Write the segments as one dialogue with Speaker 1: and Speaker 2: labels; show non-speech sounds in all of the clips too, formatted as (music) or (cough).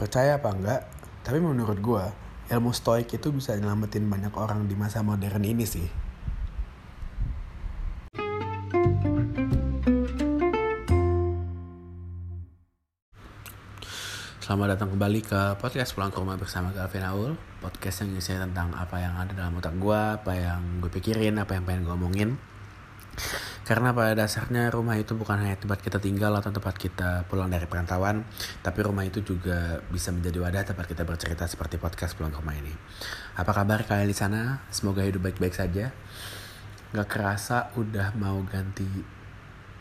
Speaker 1: percaya apa enggak tapi menurut gue ilmu stoik itu bisa nyelamatin banyak orang di masa modern ini sih. Selamat datang kembali ke podcast Pulang ke Rumah bersama Galvin Aul Podcast yang isinya tentang apa yang ada dalam otak gue Apa yang gue pikirin, apa yang pengen gue omongin Karena pada dasarnya rumah itu bukan hanya tempat kita tinggal atau tempat kita pulang dari perantauan Tapi rumah itu juga bisa menjadi wadah tempat kita bercerita seperti podcast Pulang ke Rumah ini. Apa kabar kalian di sana? Semoga hidup baik-baik saja. Gak kerasa udah mau ganti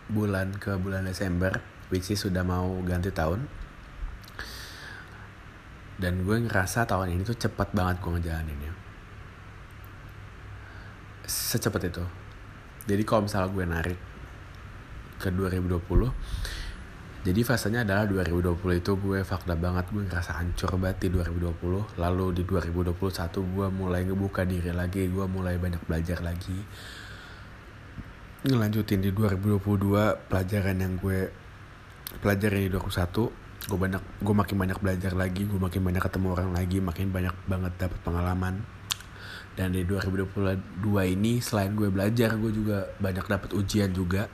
Speaker 1: bulan ke bulan Desember Which is sudah mau ganti tahun. Dan gue ngerasa tahun ini tuh cepat banget gue ngejalaninnya. Secepat itu jadi kalau misalnya gue narik ke 2020 jadi fasenya adalah 2020 itu gue fakta banget gue ngerasa hancur banget di 2020 lalu di 2021 gue mulai ngebuka diri lagi gue mulai banyak belajar lagi. Ngelanjutin di 2022 pelajaran yang gue pelajari di 2021 gue banyak gue makin banyak belajar lagi gue makin banyak ketemu orang lagi makin banyak banget dapat pengalaman dan di 2022 ini selain gue belajar gue juga banyak dapat ujian juga.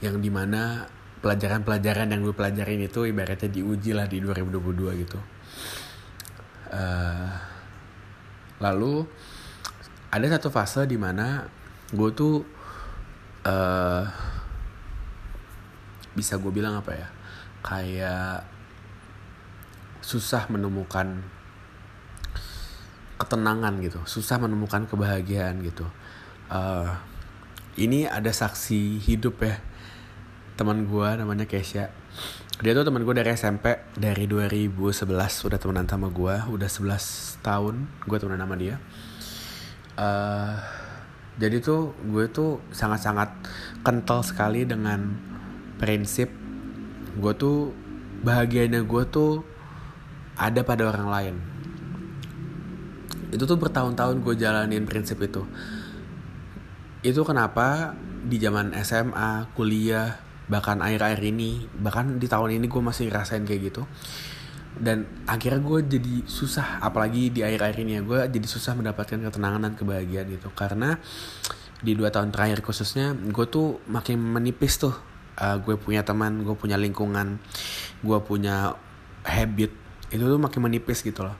Speaker 1: Yang di mana pelajaran-pelajaran yang gue pelajarin itu ibaratnya diuji lah di 2022 gitu. Uh, lalu ada satu fase di mana gue tuh uh, bisa gue bilang apa ya kayak susah menemukan ketenangan gitu susah menemukan kebahagiaan gitu. Uh, ini ada saksi hidup ya teman gue namanya Kesha. Dia tuh teman gue dari SMP dari 2011 udah temenan sama gue udah 11 tahun gue temenan sama dia. Uh, jadi tuh gue tuh sangat-sangat kental sekali dengan prinsip gue tuh bahagianya gue tuh ada pada orang lain itu tuh bertahun-tahun gue jalanin prinsip itu. Itu kenapa di zaman SMA kuliah bahkan akhir-akhir ini bahkan di tahun ini gue masih ngerasain kayak gitu. Dan akhirnya gue jadi susah apalagi di akhir-akhir ini ya gue jadi susah mendapatkan ketenangan dan kebahagiaan gitu. Karena di dua tahun terakhir khususnya gue tuh makin menipis tuh uh, gue punya teman gue punya lingkungan gue punya habit itu tuh makin menipis gitu loh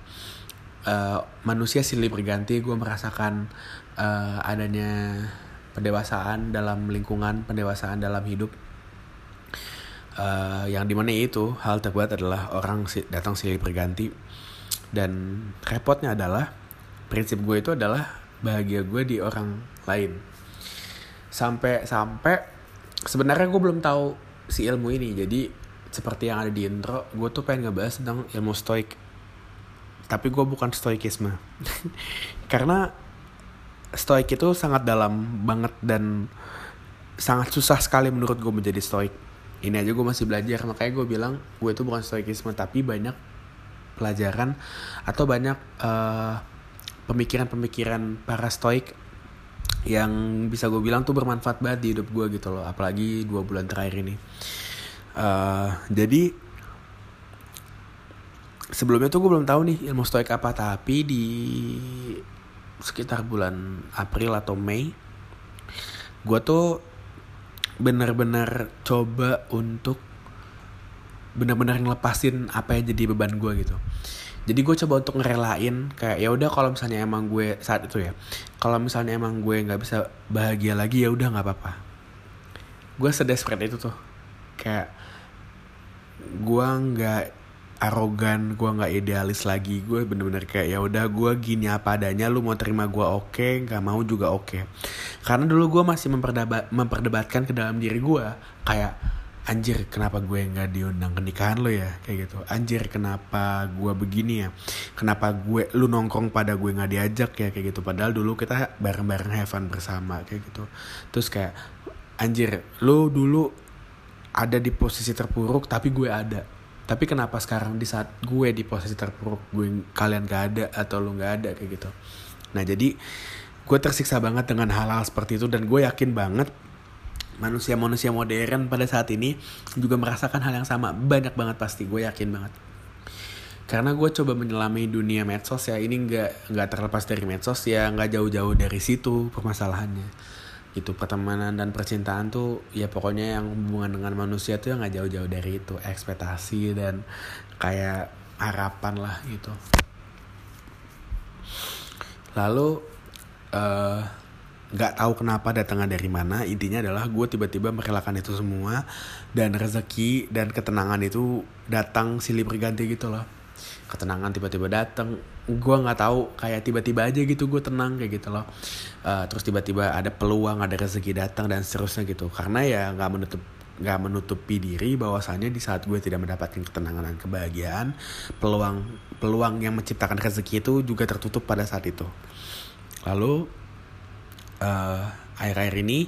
Speaker 1: uh, manusia silih berganti gue merasakan uh, adanya pendewasaan dalam lingkungan pendewasaan dalam hidup. Uh, yang di mana itu hal terbuat adalah orang datang silih berganti. Dan repotnya adalah prinsip gue itu adalah bahagia gue di orang lain. Sampai sampai sebenarnya gue belum tahu si ilmu ini. Jadi seperti yang ada di intro gue tuh pengen ngebahas tentang ilmu stoik tapi gue bukan stoikisme. (laughs) Karena stoik itu sangat dalam banget dan sangat susah sekali menurut gue menjadi stoik. Ini aja gue masih belajar makanya gue bilang gue itu bukan stoikisme tapi banyak pelajaran atau banyak pemikiran pemikiran-pemikiran para stoik yang bisa gue bilang tuh bermanfaat banget di hidup gue gitu loh apalagi dua bulan terakhir ini. Uh, jadi sebelumnya tuh gue belum tahu nih ilmu stoik apa tapi di sekitar bulan April atau Mei gue tuh bener-bener coba untuk bener-bener ngelepasin apa yang jadi beban gue gitu. Jadi gue coba untuk ngerelain kayak ya udah kalau misalnya emang gue saat itu ya kalau misalnya emang gue nggak bisa bahagia lagi ya udah nggak apa-apa. Gue sedesperate itu tuh. Kayak gue nggak arogan gue nggak idealis lagi. Gue bener-bener kayak ya udah gue gini apa adanya lu mau terima gue oke okay, nggak mau juga oke. Okay. karena dulu gue masih memperdebat memperdebatkan ke dalam diri gue kayak anjir kenapa gue nggak diundang ke nikahan lo ya? Kayak gitu. Anjir kenapa gue begini ya? Kenapa gue lu nongkrong pada gue nggak diajak ya? Kayak gitu. Padahal dulu kita bareng-bareng have fun bersama kayak gitu. Terus kayak anjir lu dulu ada di posisi terpuruk tapi gue ada tapi kenapa sekarang di saat gue di posisi terpuruk gue kalian gak ada atau lu nggak ada kayak gitu. Nah jadi gue tersiksa banget dengan hal-hal seperti itu dan gue yakin banget manusia-manusia modern pada saat ini juga merasakan hal yang sama. Banyak banget pasti gue yakin banget. Karena gue coba menyelami dunia medsos ya ini nggak nggak terlepas dari medsos ya nggak jauh-jauh dari situ permasalahannya itu pertemanan dan percintaan tuh ya pokoknya yang hubungan dengan manusia tuh nggak jauh-jauh dari itu. Ekspektasi dan kayak harapan lah gitu. Lalu uh, nggak tahu kenapa datangnya dari mana. Intinya adalah gue tiba-tiba merelakan itu semua dan rezeki dan ketenangan itu datang silih berganti gitu loh. Ketenangan tiba-tiba datang gue nggak tahu kayak tiba-tiba aja gitu gue tenang kayak gitu loh. Uh, terus tiba-tiba ada peluang ada rezeki datang dan seterusnya gitu. Karena ya nggak menutup nggak menutupi diri bahwasannya di saat gue tidak mendapatkan ketenangan dan kebahagiaan peluang peluang yang menciptakan rezeki itu juga tertutup pada saat itu. Lalu uh, akhir-akhir ini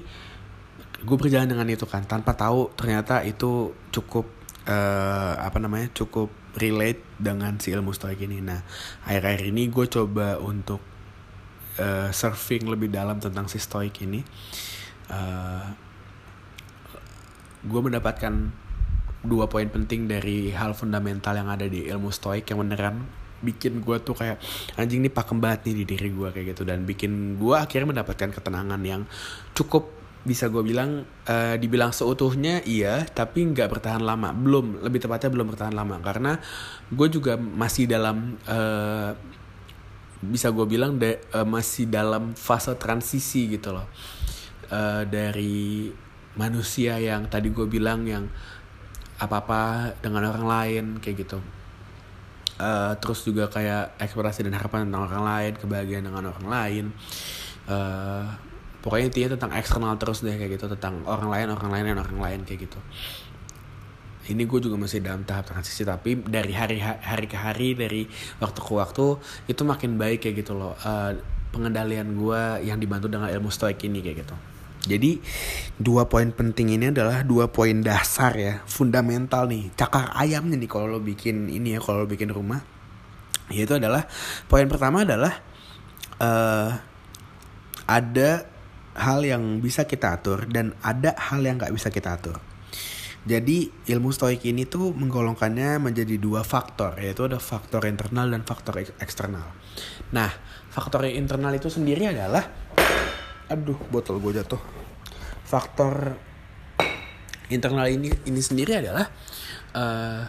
Speaker 1: gue berjalan dengan itu kan tanpa tahu ternyata itu cukup uh, apa namanya cukup relate dengan si ilmu stoik ini. Nah akhir-akhir ini gue coba untuk uh, surfing lebih dalam tentang si stoik ini. Uh, gue mendapatkan dua poin penting dari hal fundamental yang ada di ilmu stoik yang beneran bikin gue tuh kayak anjing nih pakem banget nih di diri gue kayak gitu. Dan bikin gue akhirnya mendapatkan ketenangan yang cukup bisa gue bilang uh, dibilang seutuhnya iya tapi nggak bertahan lama. Belum lebih tepatnya belum bertahan lama. Karena gue juga masih dalam uh, bisa gue bilang de, uh, masih dalam fase transisi gitu loh. Uh, dari manusia yang tadi gue bilang yang apa apa dengan orang lain kayak gitu. Uh, terus juga kayak eksplorasi dan harapan tentang orang lain kebahagiaan dengan orang lain. Uh, pokoknya intinya tentang eksternal terus deh kayak gitu. Tentang orang lain orang lain dan orang lain kayak gitu. Ini gue juga masih dalam tahap transisi tapi dari hari hari ke hari dari waktu ke waktu itu makin baik kayak gitu loh. Uh, pengendalian gue yang dibantu dengan ilmu stoik ini kayak gitu. Jadi dua poin penting ini adalah dua poin dasar ya, fundamental nih, cakar ayamnya nih kalau lo bikin ini ya, kalau lo bikin rumah. Yaitu adalah poin pertama adalah uh, ada hal yang bisa kita atur dan ada hal yang nggak bisa kita atur. Jadi ilmu stoik ini tuh menggolongkannya menjadi dua faktor, yaitu ada faktor internal dan faktor eksternal. Nah, faktor internal itu sendiri adalah aduh botol gue jatuh faktor internal ini ini sendiri adalah uh,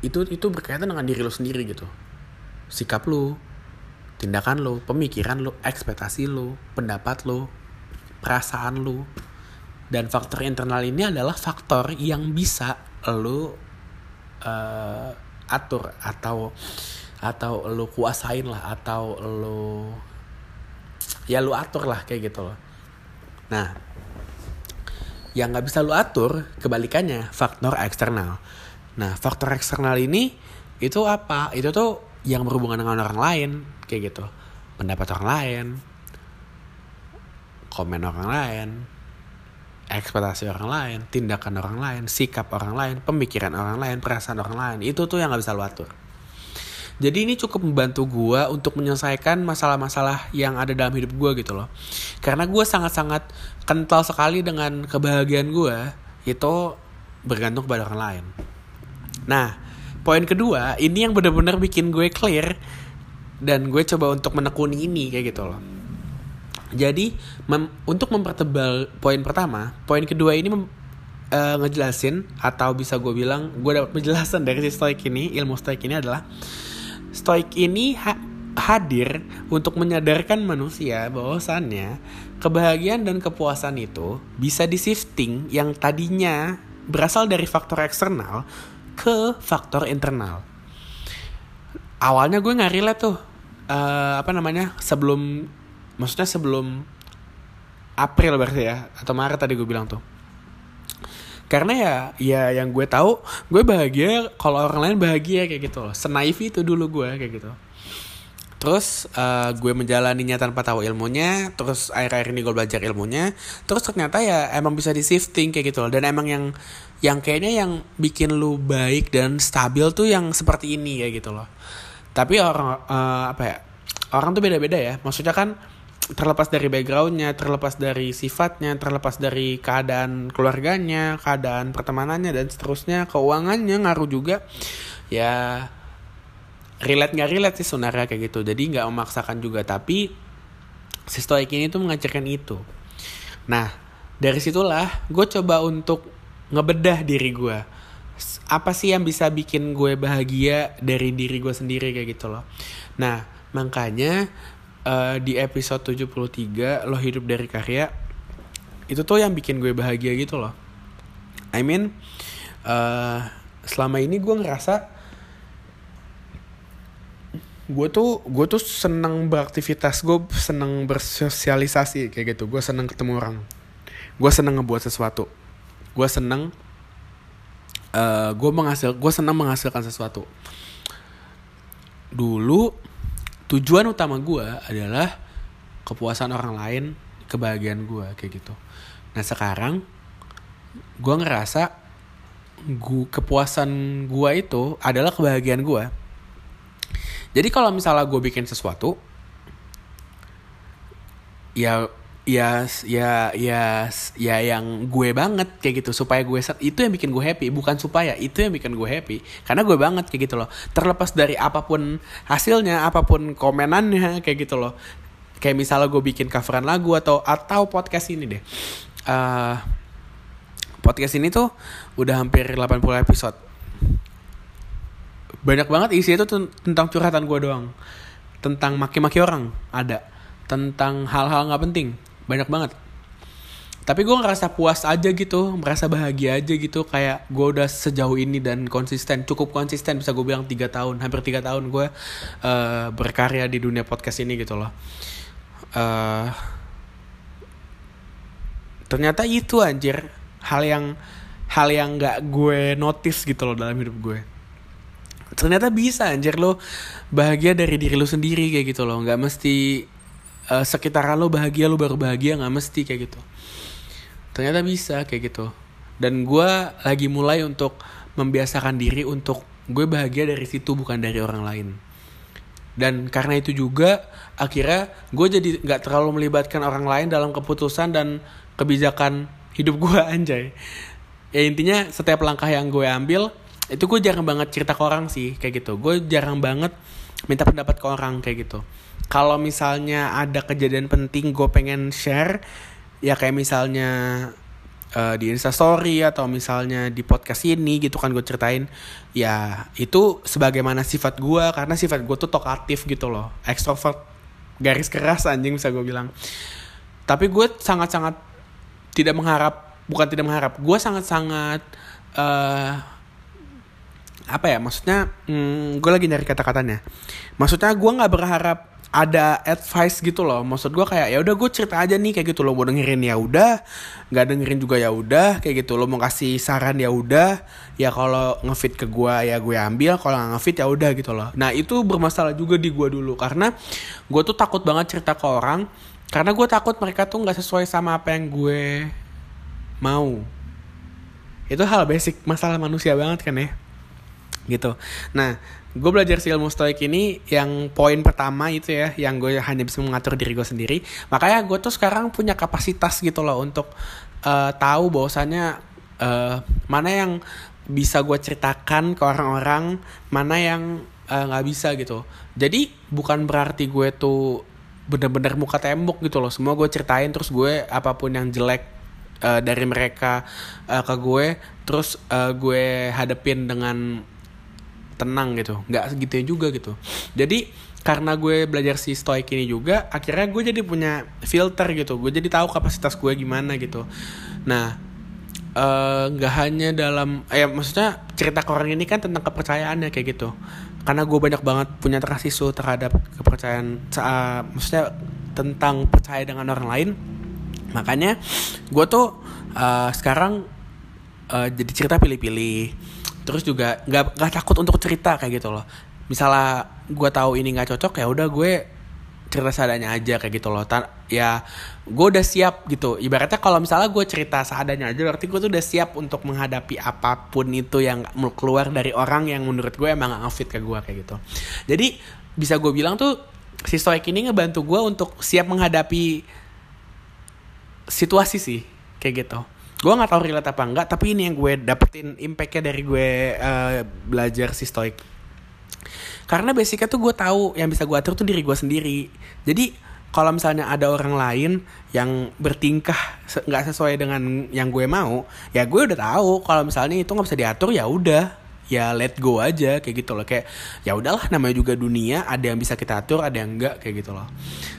Speaker 1: itu itu berkaitan dengan diri lo sendiri gitu sikap lo tindakan lo pemikiran lo ekspektasi lo pendapat lo perasaan lo. Dan faktor internal ini adalah faktor yang bisa lo uh, atur atau atau lo kuasain lah atau lo ya lu atur lah kayak gitu loh. Nah yang nggak bisa lu atur kebalikannya faktor eksternal. Nah faktor eksternal ini itu apa? Itu tuh yang berhubungan dengan orang lain kayak gitu pendapat orang lain komen orang lain ekspektasi orang lain tindakan orang lain sikap orang lain pemikiran orang lain perasaan orang lain itu tuh yang nggak bisa lu atur jadi ini cukup membantu gue untuk menyelesaikan masalah-masalah yang ada dalam hidup gue gitu loh. Karena gue sangat-sangat kental sekali dengan kebahagiaan gue itu bergantung pada orang lain. Nah, poin kedua ini yang benar-benar bikin gue clear dan gue coba untuk menekuni ini kayak gitu loh. Jadi mem untuk mempertebal poin pertama, poin kedua ini mem uh, ngejelasin atau bisa gue bilang gue dapat penjelasan dari si stoik ini ilmu stoik ini adalah Stoik ini ha hadir untuk menyadarkan manusia bahwasannya kebahagiaan dan kepuasan itu bisa di shifting yang tadinya berasal dari faktor eksternal ke faktor internal. Awalnya gue nggak relate tuh uh, apa namanya? Sebelum maksudnya sebelum April berarti ya atau Maret tadi gue bilang tuh. Karena ya ya yang gue tahu gue bahagia kalau orang lain bahagia kayak gitu loh. Senaif itu dulu gue kayak gitu. Terus uh, gue menjalaninya tanpa tahu ilmunya terus akhir-akhir ini gue belajar ilmunya terus ternyata ya emang bisa di shifting kayak gitu loh. Dan emang yang yang kayaknya yang bikin lu baik dan stabil tuh yang seperti ini kayak gitu loh tapi orang uh, apa ya orang tuh beda-beda ya. Maksudnya kan terlepas dari backgroundnya terlepas dari sifatnya terlepas dari keadaan keluarganya keadaan pertemanannya dan seterusnya keuangannya ngaruh juga. Ya relate nggak relate sih sebenarnya kayak gitu. Jadi nggak memaksakan juga. Tapi si stoik ini tuh mengajarkan itu. Nah dari situlah gue coba untuk ngebedah diri gue apa sih yang bisa bikin gue bahagia dari diri gue sendiri kayak gitu loh. Nah makanya uh, di episode 73 lo hidup dari karya itu tuh yang bikin gue bahagia gitu loh. I mean uh, selama ini gue ngerasa gue tuh gue tuh seneng beraktivitas gue seneng bersosialisasi kayak gitu. Gue seneng ketemu orang. Gue seneng ngebuat sesuatu. Gue seneng uh, gue menghasil gue seneng menghasilkan sesuatu. Dulu tujuan utama gue adalah kepuasan orang lain kebahagiaan gue kayak gitu. Nah sekarang gue ngerasa gua, kepuasan gue itu adalah kebahagiaan gue jadi kalau misalnya gue bikin sesuatu, ya ya ya ya ya yang gue banget kayak gitu. Supaya gue set itu yang bikin gue happy. Bukan supaya itu yang bikin gue happy. Karena gue banget kayak gitu loh. Terlepas dari apa pun hasilnya apa pun komenannya kayak gitu loh. Kayak misalnya gue bikin coveran lagu atau atau podcast ini deh. Uh, podcast ini tuh udah hampir 80 episode. Banyak banget isi itu tentang curhatan gue doang. Tentang maki-maki orang ada. Tentang hal-hal nggak penting banyak banget. Tapi gue ngerasa puas aja gitu merasa bahagia aja gitu. Kayak gue udah sejauh ini dan konsisten cukup konsisten bisa gue bilang tiga tahun hampir tiga tahun gue uh, berkarya di dunia podcast ini gitu loh. Uh, ternyata itu anjir hal yang hal yang nggak gue notice gitu loh dalam hidup gue. Ternyata bisa anjir lo bahagia dari diri lo sendiri kayak gitu loh. Nggak mesti uh, sekitaran lo bahagia lo baru bahagia nggak mesti kayak gitu. Ternyata bisa kayak gitu. Dan gue lagi mulai untuk membiasakan diri untuk gue bahagia dari situ bukan dari orang lain. Dan karena itu juga akhirnya gue jadi nggak terlalu melibatkan orang lain dalam keputusan dan kebijakan hidup gue (laughs) anjay. Ya intinya setiap langkah yang gue ambil itu gue jarang banget cerita ke orang sih kayak gitu. Gue jarang banget minta pendapat ke orang kayak gitu. Kalau misalnya ada kejadian penting gue pengen share ya kayak misalnya uh, di instastory atau misalnya di podcast ini gitu kan gue ceritain ya itu sebagaimana sifat gue karena sifat gue tuh tokatif gitu loh. Ekstrovert garis keras anjing bisa gue bilang. Tapi gue sangat-sangat tidak mengharap bukan tidak mengharap gue sangat-sangat uh, apa ya maksudnya hmm, gue lagi nyari kata-katanya. Maksudnya gue nggak berharap ada advice gitu loh. Maksud gue kayak ya udah gue cerita aja nih kayak gitu loh. Mau dengerin ya udah nggak dengerin juga ya udah kayak gitu lo mau kasih saran ya udah ya kalau ngefit ke gue ya gue ambil kalau nggak ngefit ya udah gitu loh. Nah itu bermasalah juga di gue dulu karena gue tuh takut banget cerita ke orang karena gue takut mereka tuh nggak sesuai sama apa yang gue mau. Itu hal basic masalah manusia banget kan ya gitu. Nah, gue belajar si ilmu stoik ini yang poin pertama itu ya, yang gue hanya bisa mengatur diri gue sendiri. Makanya gue tuh sekarang punya kapasitas gitu loh untuk uh, tahu bahwasannya uh, mana yang bisa gue ceritakan ke orang-orang, mana yang eh, nggak uh, bisa gitu. Jadi bukan berarti gue tuh bener-bener muka tembok gitu loh. Semua gue ceritain terus gue apa pun yang jelek uh, dari mereka uh, ke gue terus uh, gue hadepin dengan tenang gitu. Nggak segitu juga gitu. Jadi karena gue belajar si stoik ini juga akhirnya gue jadi punya filter gitu. Gue jadi tahu kapasitas gue gimana gitu. Nah eh, nggak uh, hanya dalam eh maksudnya cerita ke orang ini kan tentang kepercayaannya kayak gitu. Karena gue banyak banget punya trust issue terhadap kepercayaan uh, maksudnya tentang percaya dengan orang lain. Makanya gue tuh uh, sekarang uh, jadi cerita pilih-pilih terus juga nggak nggak takut untuk cerita kayak gitu loh. Misalnya gue tahu ini nggak cocok ya udah gue cerita seadanya aja kayak gitu loh. Tan ya gue udah siap gitu. Ibaratnya kalau misalnya gue cerita seadanya aja berarti gue tuh udah siap untuk menghadapi apa pun itu yang keluar dari orang yang menurut gue emang gak ngefit ke gue kayak gitu. Jadi bisa gue bilang tuh si stoik ini ngebantu gue untuk siap menghadapi situasi sih kayak gitu gue nggak tahu relate apa enggak tapi ini yang gue dapetin impactnya dari gue uh, belajar si stoik karena basicnya tuh gue tahu yang bisa gue atur tuh diri gue sendiri. Jadi kalau misalnya ada orang lain yang bertingkah nggak sesuai dengan yang gue mau ya gue udah tahu kalau misalnya itu nggak bisa diatur ya udah. Ya let go aja kayak gitu loh. Kayak ya udahlah namanya juga dunia ada yang bisa kita atur ada yang enggak kayak gitu loh.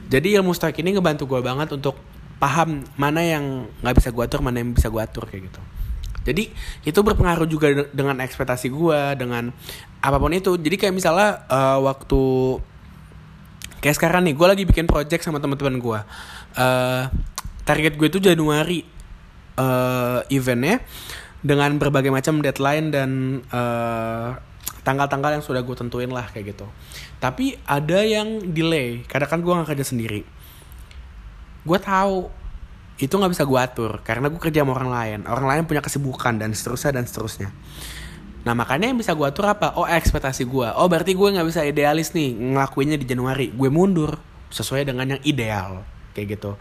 Speaker 1: Jadi ilmu stoik ini ngebantu gue banget untuk paham mana yang nggak bisa gue atur mana yang bisa gue atur kayak gitu jadi itu berpengaruh juga dengan ekspektasi gue dengan apa pun itu jadi kayak misalnya uh, waktu kayak sekarang nih gue lagi bikin project sama teman-teman gue uh, target gue itu Januari uh, eventnya dengan berbagai macam deadline dan eh, tanggal-tanggal yang sudah gue tentuin lah kayak gitu. Tapi ada yang delay, karena kan gue gak kerja sendiri. Gue tahu itu nggak bisa gue atur karena gue kerja sama orang lain. Orang lain punya kesibukan dan seterusnya dan seterusnya. Nah makanya yang bisa gue atur apa? Oh ekspektasi gue. Oh berarti gue nggak bisa idealis nih ngelakuinnya di Januari. Gue mundur sesuai dengan yang ideal kayak gitu.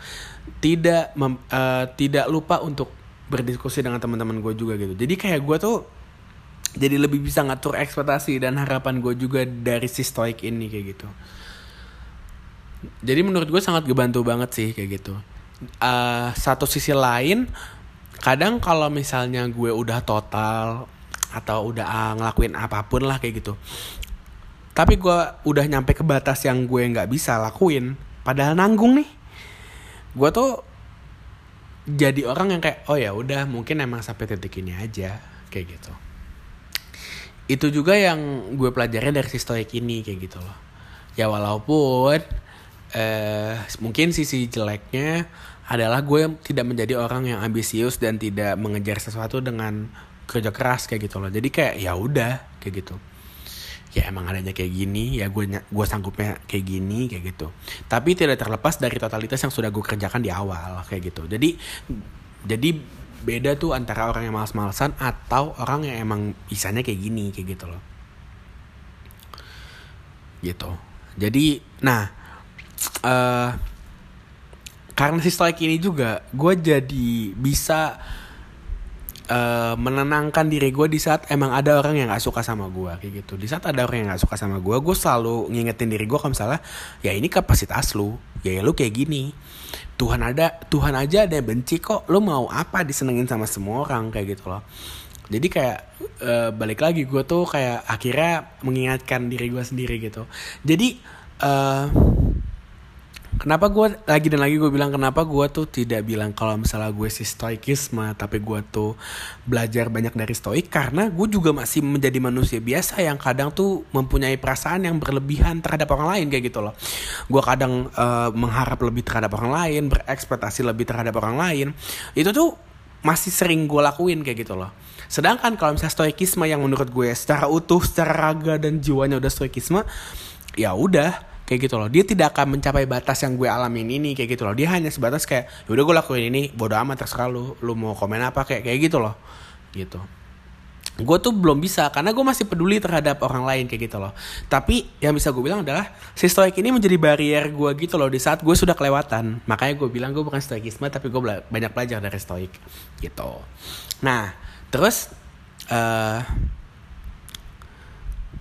Speaker 1: Tidak mem, uh, tidak lupa untuk berdiskusi dengan teman-teman gue juga gitu jadi kayak gue tuh jadi lebih bisa ngatur ekspektasi dan harapan gue juga dari si stoik ini kayak gitu jadi menurut gue sangat ngebantu banget sih kayak gitu. Uh, satu sisi lain kadang kalau misalnya gue udah total atau udah uh, ngelakuin apa pun lah kayak gitu. Tapi gue udah nyampe ke batas yang gue nggak bisa lakuin padahal nanggung nih. Gue tuh jadi orang yang kayak oh ya udah mungkin emang sampai titik ini aja kayak gitu. Itu juga yang gue pelajarin dari si stoik ini kayak gitu loh. Ya walaupun eh, mungkin sisi jeleknya adalah gue tidak menjadi orang yang ambisius dan tidak mengejar sesuatu dengan kerja keras kayak gitu loh. Jadi kayak ya udah kayak gitu. Ya emang adanya kayak gini ya gue gue sanggupnya kayak gini kayak gitu. Tapi tidak terlepas dari totalitas yang sudah gue kerjakan di awal kayak gitu. Jadi jadi beda tuh antara orang yang malas-malasan atau orang yang emang bisanya kayak gini kayak gitu loh. Gitu. Jadi nah uh, karena si stoik ini juga gue jadi bisa uh, menenangkan diri gue di saat emang ada orang yang gak suka sama gue kayak gitu. Di saat ada orang yang gak suka sama gue gue selalu ngingetin diri gue kalau misalnya ya ini kapasitas lu. Ya, ya lu kayak gini. Tuhan ada Tuhan aja ada yang benci kok. Lu mau apa disenengin sama semua orang? Kayak gitu loh. Jadi kayak uh, balik lagi gue tuh kayak akhirnya mengingatkan diri gue sendiri gitu. Jadi uh, Kenapa gue lagi dan lagi gue bilang kenapa gue tuh tidak bilang kalau misalnya gue si stoikisme tapi gue tuh belajar banyak dari stoik karena gue juga masih menjadi manusia biasa yang kadang tuh mempunyai perasaan yang berlebihan terhadap orang lain kayak gitu loh. Gue kadang uh, mengharap lebih terhadap orang lain, berekspektasi lebih terhadap orang lain. Itu tuh masih sering gue lakuin kayak gitu loh. Sedangkan kalau misalnya stoikisme yang menurut gue secara utuh, secara raga dan jiwanya udah stoikisme, ya udah kayak gitu loh. Dia tidak akan mencapai batas yang gue alamin ini kayak gitu loh. Dia hanya sebatas kayak ya udah gue lakuin ini bodo amat terserah lu. Lu mau komen apa kayak kayak gitu loh. Gitu. Gue tuh belum bisa karena gue masih peduli terhadap orang lain kayak gitu loh. Tapi yang bisa gue bilang adalah si stoik ini menjadi barrier gue gitu loh di saat gue sudah kelewatan. Makanya gue bilang gue bukan stoikisme tapi gue banyak belajar dari stoik. Gitu. Nah terus uh,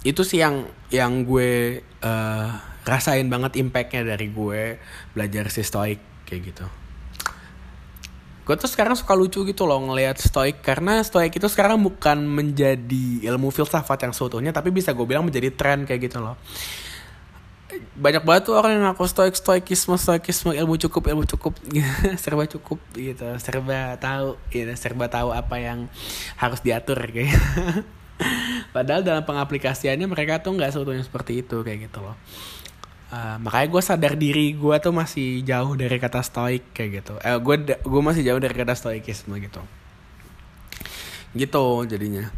Speaker 1: itu sih yang yang gue uh, rasain banget impactnya dari gue belajar si stoik kayak gitu. Gue tuh sekarang suka lucu gitu loh ngelihat stoik karena stoik itu sekarang bukan menjadi ilmu filsafat yang seutuhnya tapi bisa gue bilang menjadi tren kayak gitu loh. Banyak banget tuh orang yang ngaku stoik stoikisme stoikisme ilmu cukup ilmu cukup (laughs) serba cukup gitu. Serba tahu gitu serba tahu apa yang harus diatur kayak (laughs) padahal dalam pengaplikasiannya mereka tuh nggak seutuhnya seperti itu kayak gitu loh Uh, makanya gue sadar diri gue tuh masih jauh dari kata stoik kayak gitu. Eh gue gue masih jauh dari kata stoikisme gitu. Gitu jadinya.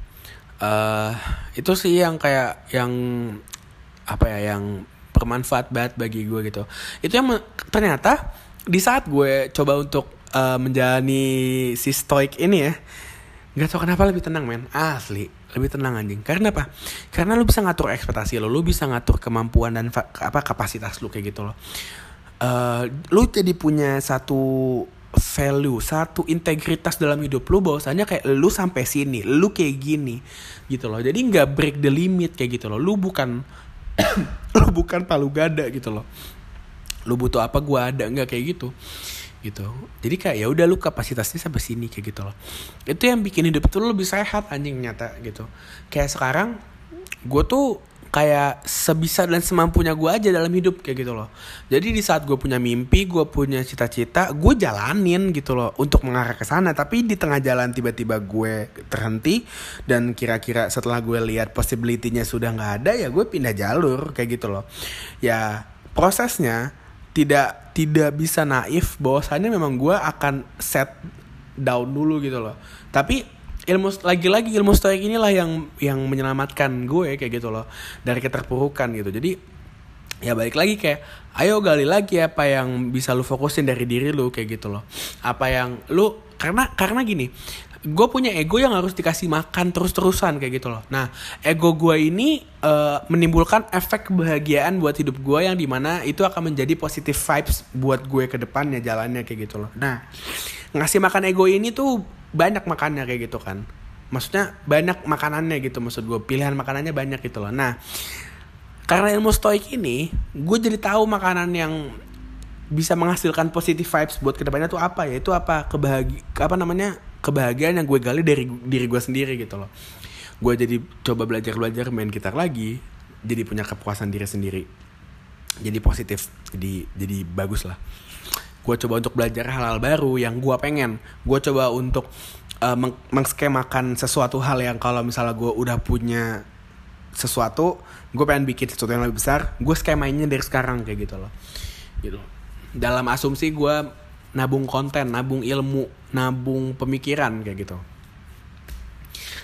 Speaker 1: Uh, itu sih yang kayak yang apa ya yang bermanfaat banget bagi gue gitu. Itu yang ternyata di saat gue coba untuk uh, menjalani si stoik ini ya, Gak tau kenapa lebih tenang men. Asli Lebih tenang anjing. Karena apa? Karena lu bisa ngatur ekspektasi lo Lu bisa ngatur kemampuan dan apa kapasitas lu kayak gitu loh. Uh, Lu jadi punya satu value Satu integritas dalam hidup lu bahwasanya kayak lu sampai sini Lu kayak gini Gitu loh. Jadi gak break the limit kayak gitu loh. Lu bukan (coughs) Lu bukan palu gada gitu loh. Lu butuh apa gua ada Nggak kayak gitu gitu. Jadi kayak ya udah lu kapasitasnya sampai sini kayak gitu loh. Itu yang bikin hidup itu lebih sehat anjing nyata gitu. Kayak sekarang gue tuh kayak sebisa dan semampunya gue aja dalam hidup kayak gitu loh. Jadi di saat gue punya mimpi gue punya cita-cita gue jalanin gitu loh untuk mengarah ke sana. Tapi di tengah jalan tiba-tiba gue terhenti dan kira-kira setelah gue lihat possibility-nya sudah nggak ada ya gue pindah jalur kayak gitu loh. Ya prosesnya tidak tidak bisa naif bahwasannya memang gue akan set down dulu gitu loh. Tapi ilmu lagi-lagi ilmu stoik inilah yang yang menyelamatkan gue kayak gitu loh. Dari keterpurukan gitu. Jadi ya balik lagi kayak ayo gali lagi apa yang bisa lu fokusin dari diri lu kayak gitu loh. Apa yang lu karena karena gini gue punya ego yang harus dikasih makan terus-terusan kayak gitu loh. Nah, ego gue ini uh, menimbulkan efek kebahagiaan buat hidup gue yang di mana itu akan menjadi positive vibes buat gue ke depannya jalannya kayak gitu loh. Nah, ngasih makan ego ini tuh banyak makannya kayak gitu kan. Maksudnya banyak makanannya gitu maksud gue pilihan makanannya banyak gitu loh. Nah, karena ilmu stoik ini, gue jadi tahu makanan yang bisa menghasilkan positive vibes buat ke depannya tuh apa ya? Itu apa kebahagi apa namanya kebahagiaan yang gue gali dari diri gue sendiri gitu loh. Gue jadi coba belajar belajar main gitar lagi jadi punya kepuasan diri sendiri. Jadi positif jadi jadi bagus lah. Gue coba untuk belajar hal-hal baru yang gue pengen. Gue coba untuk uh, meng mengskemakan sesuatu hal yang kalau misalnya gue udah punya sesuatu gue pengen bikin sesuatu yang lebih besar gue skemanya dari sekarang kayak gitu loh. Gitu. Dalam asumsi gue nabung konten, nabung ilmu, nabung pemikiran kayak gitu.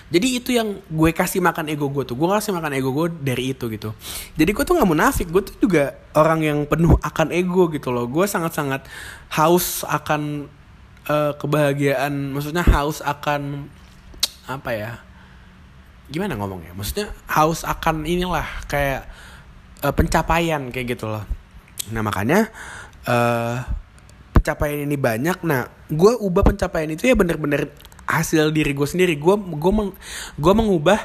Speaker 1: Jadi itu yang gue kasih makan ego gue tuh. Gue kasih makan ego gue dari itu gitu. Jadi gue tuh gak munafik. Gue tuh juga orang yang penuh akan ego gitu loh. Gue sangat-sangat haus akan uh, kebahagiaan. Maksudnya haus akan apa ya? Gimana ngomongnya? Maksudnya haus akan inilah kayak uh, pencapaian kayak gitu loh. Nah makanya uh, pencapaian ini banyak nah gue ubah pencapaian itu ya bener-bener hasil diri gue sendiri. Gue gue meng, gue mengubah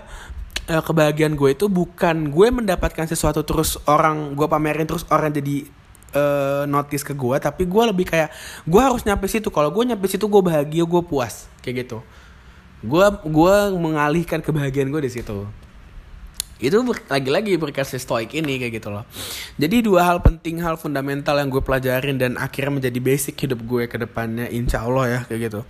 Speaker 1: uh, kebahagiaan gue itu bukan gue mendapatkan sesuatu terus orang gue pamerin terus orang jadi uh, notice ke gue tapi gue lebih kayak gue harus nyampe situ. Kalau gue nyampe situ gue bahagia gue puas kayak gitu. Gue gue mengalihkan kebahagiaan gue di situ itu lagi-lagi berkasih stoik ini kayak gitu loh. Jadi dua hal penting hal fundamental yang gue pelajarin dan akhirnya menjadi basic hidup gue ke depannya insya Allah ya kayak gitu.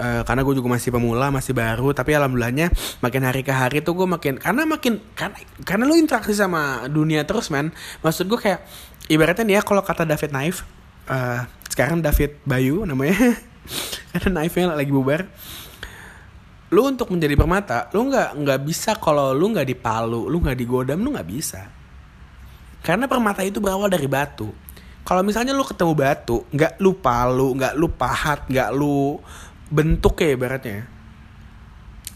Speaker 1: Uh, karena gue juga masih pemula masih baru tapi alhamdulillahnya makin hari ke hari tuh gue makin karena makin karena karena lu interaksi sama dunia terus man maksud gue kayak ibaratnya nih ya kalau kata David Naif uh, sekarang David Bayu namanya. (laughs) Karena Naifnya lagi bubar lu untuk menjadi permata lu nggak nggak bisa kalau lu nggak dipalu lu nggak digodam lu nggak bisa. Karena permata itu berawal dari batu. Kalau misalnya lu ketemu batu nggak lu palu nggak lu pahat nggak lu bentuk ya ibaratnya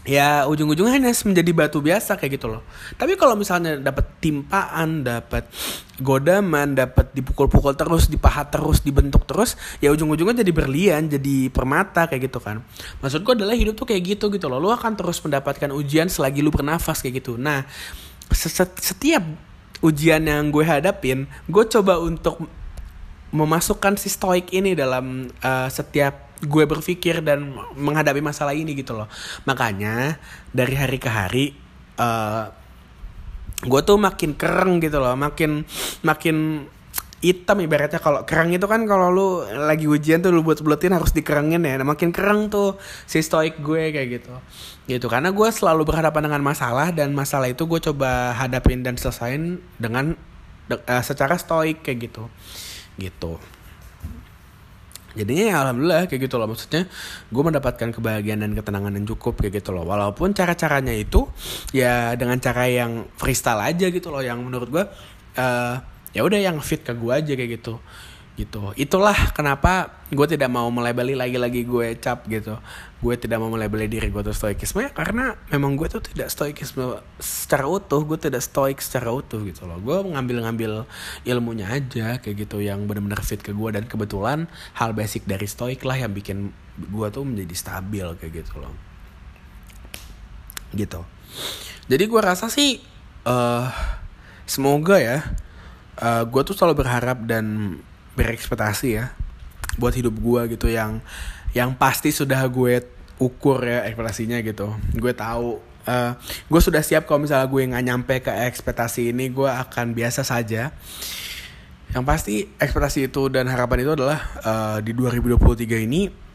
Speaker 1: ya ujung-ujungnya hanya menjadi batu biasa kayak gitu loh. Tapi kalau misalnya dapat timpaan, dapat godaman, dapat dipukul-pukul terus, dipahat terus, dibentuk terus, ya ujung-ujungnya jadi berlian, jadi permata kayak gitu kan. Maksud gue adalah hidup tuh kayak gitu gitu loh. Lu akan terus mendapatkan ujian selagi lu bernafas kayak gitu. Nah, setiap ujian yang gue hadapin, gue coba untuk memasukkan si stoik ini dalam uh, setiap gue berpikir dan menghadapi masalah ini gitu loh. Makanya dari hari ke hari uh, gue tuh makin kereng gitu loh. Makin makin hitam ibaratnya. Kalau kerang itu kan kalau lu lagi ujian tuh lu buat buletin harus dikerengin ya. Nah, makin kereng tuh si stoik gue kayak gitu. Gitu karena gue selalu berhadapan dengan masalah dan masalah itu gue coba hadapin dan selesain dengan uh, secara stoik kayak gitu. Gitu jadinya ya alhamdulillah kayak gitu loh. Maksudnya gue mendapatkan kebahagiaan dan ketenangan yang cukup kayak gitu loh. Walaupun cara caranya itu ya dengan cara yang freestyle aja gitu loh. Yang menurut gue uh, ya udah yang fit ke gue aja kayak gitu gitu. Itulah kenapa gue tidak mau melabeli lagi-lagi gue cap gitu. Gue tidak mau melabeli diri gue tuh stoikisme ya karena memang gue tuh tidak stoikisme secara utuh gue tidak stoik secara utuh gitu loh. Gue ngambil-ngambil ilmunya aja kayak gitu yang benar-benar fit ke gue dan kebetulan hal basic dari stoik lah yang bikin gue tuh menjadi stabil kayak gitu loh. Gitu. Jadi gue rasa sih uh, semoga ya uh, gue tuh selalu berharap dan berekspektasi ya buat hidup gue gitu yang yang pasti sudah gue ukur ya ekspektasinya gitu. Gue tahu uh, gue sudah siap kalau misalnya gue nggak nyampe ke ekspektasi ini gue akan biasa saja. Yang pasti ekspektasi itu dan harapan itu adalah uh, di 2023 ini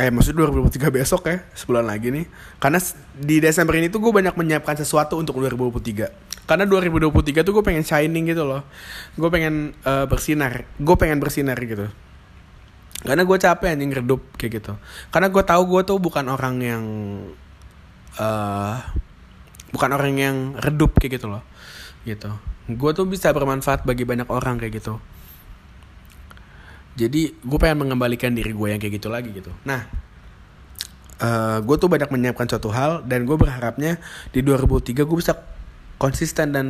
Speaker 1: eh maksudnya 2023 besok ya sebulan lagi nih. Karena di Desember ini tuh gue banyak menyiapkan sesuatu untuk 2023 karena 2023 tuh gue pengen shining gitu loh. Gue pengen uh, bersinar. Gue pengen bersinar gitu. Karena gue capek anjing redup kayak gitu. Karena gue tahu gue tuh bukan orang yang uh, bukan orang yang redup kayak gitu loh. Gitu. Gue tuh bisa bermanfaat bagi banyak orang kayak gitu jadi gue pengen mengembalikan diri gue yang kayak gitu lagi gitu. Nah uh, eh, gue tuh banyak menyiapkan suatu hal dan gue berharapnya di 2003 gue bisa konsisten dan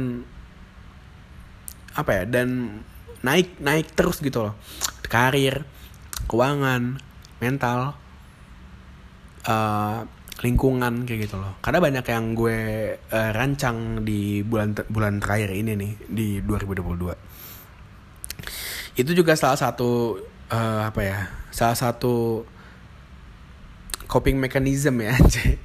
Speaker 1: apa ya dan naik naik terus gitu loh. Karir keuangan mental uh, lingkungan kayak gitu loh. Karena banyak yang gue uh, rancang di bulan bulan terakhir ini nih di 2022 itu juga salah satu uh, apa ya salah satu coping mechanism ya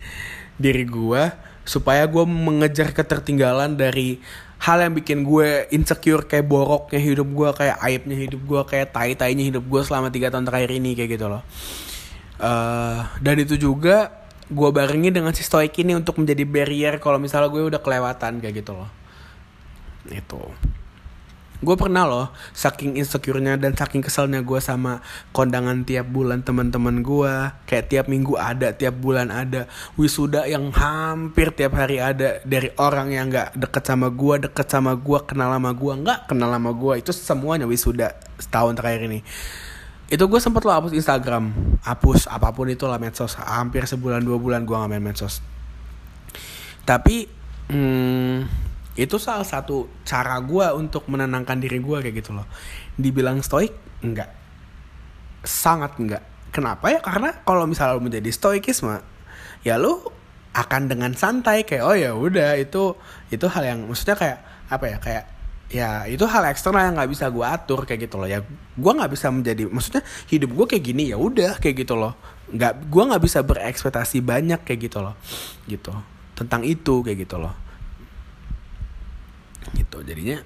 Speaker 1: (laughs) diri gue supaya gue mengejar ketertinggalan dari hal yang bikin gue insecure kayak boroknya hidup gue kayak aibnya hidup gue kayak tai tainya hidup gue selama tiga tahun terakhir ini kayak gitu loh. Uh, dan itu juga gue barengi dengan si stoik ini untuk menjadi barrier kalau misalnya gue udah kelewatan kayak gitu loh. Itu gue pernah loh saking insecure-nya dan saking keselnya gue sama kondangan tiap bulan teman-teman gue kayak tiap minggu ada tiap bulan ada. Wisuda yang hampir tiap hari ada. Dari orang yang nggak deket sama gue deket sama gue kenal sama gue nggak kenal sama gue itu semuanya wisuda setahun terakhir ini. Itu gue sempet lo hapus Instagram. Hapus apa pun itu lah medsos. Hampir sebulan dua bulan gue nggak main medsos. Tapi hmm, itu salah satu cara gue untuk menenangkan diri gue kayak gitu loh. Dibilang stoik enggak. Sangat enggak. Kenapa ya? Karena kalau misalnya lo menjadi stoikisme ya lo akan dengan santai kayak oh ya udah itu itu hal yang maksudnya kayak apa ya? Kayak ya itu hal eksternal yang nggak bisa gue atur kayak gitu loh. Ya gue nggak bisa menjadi maksudnya hidup gue kayak gini ya udah kayak gitu loh. Nggak gue nggak bisa berekspektasi banyak kayak gitu loh. Gitu. Tentang itu kayak gitu loh gitu. Jadinya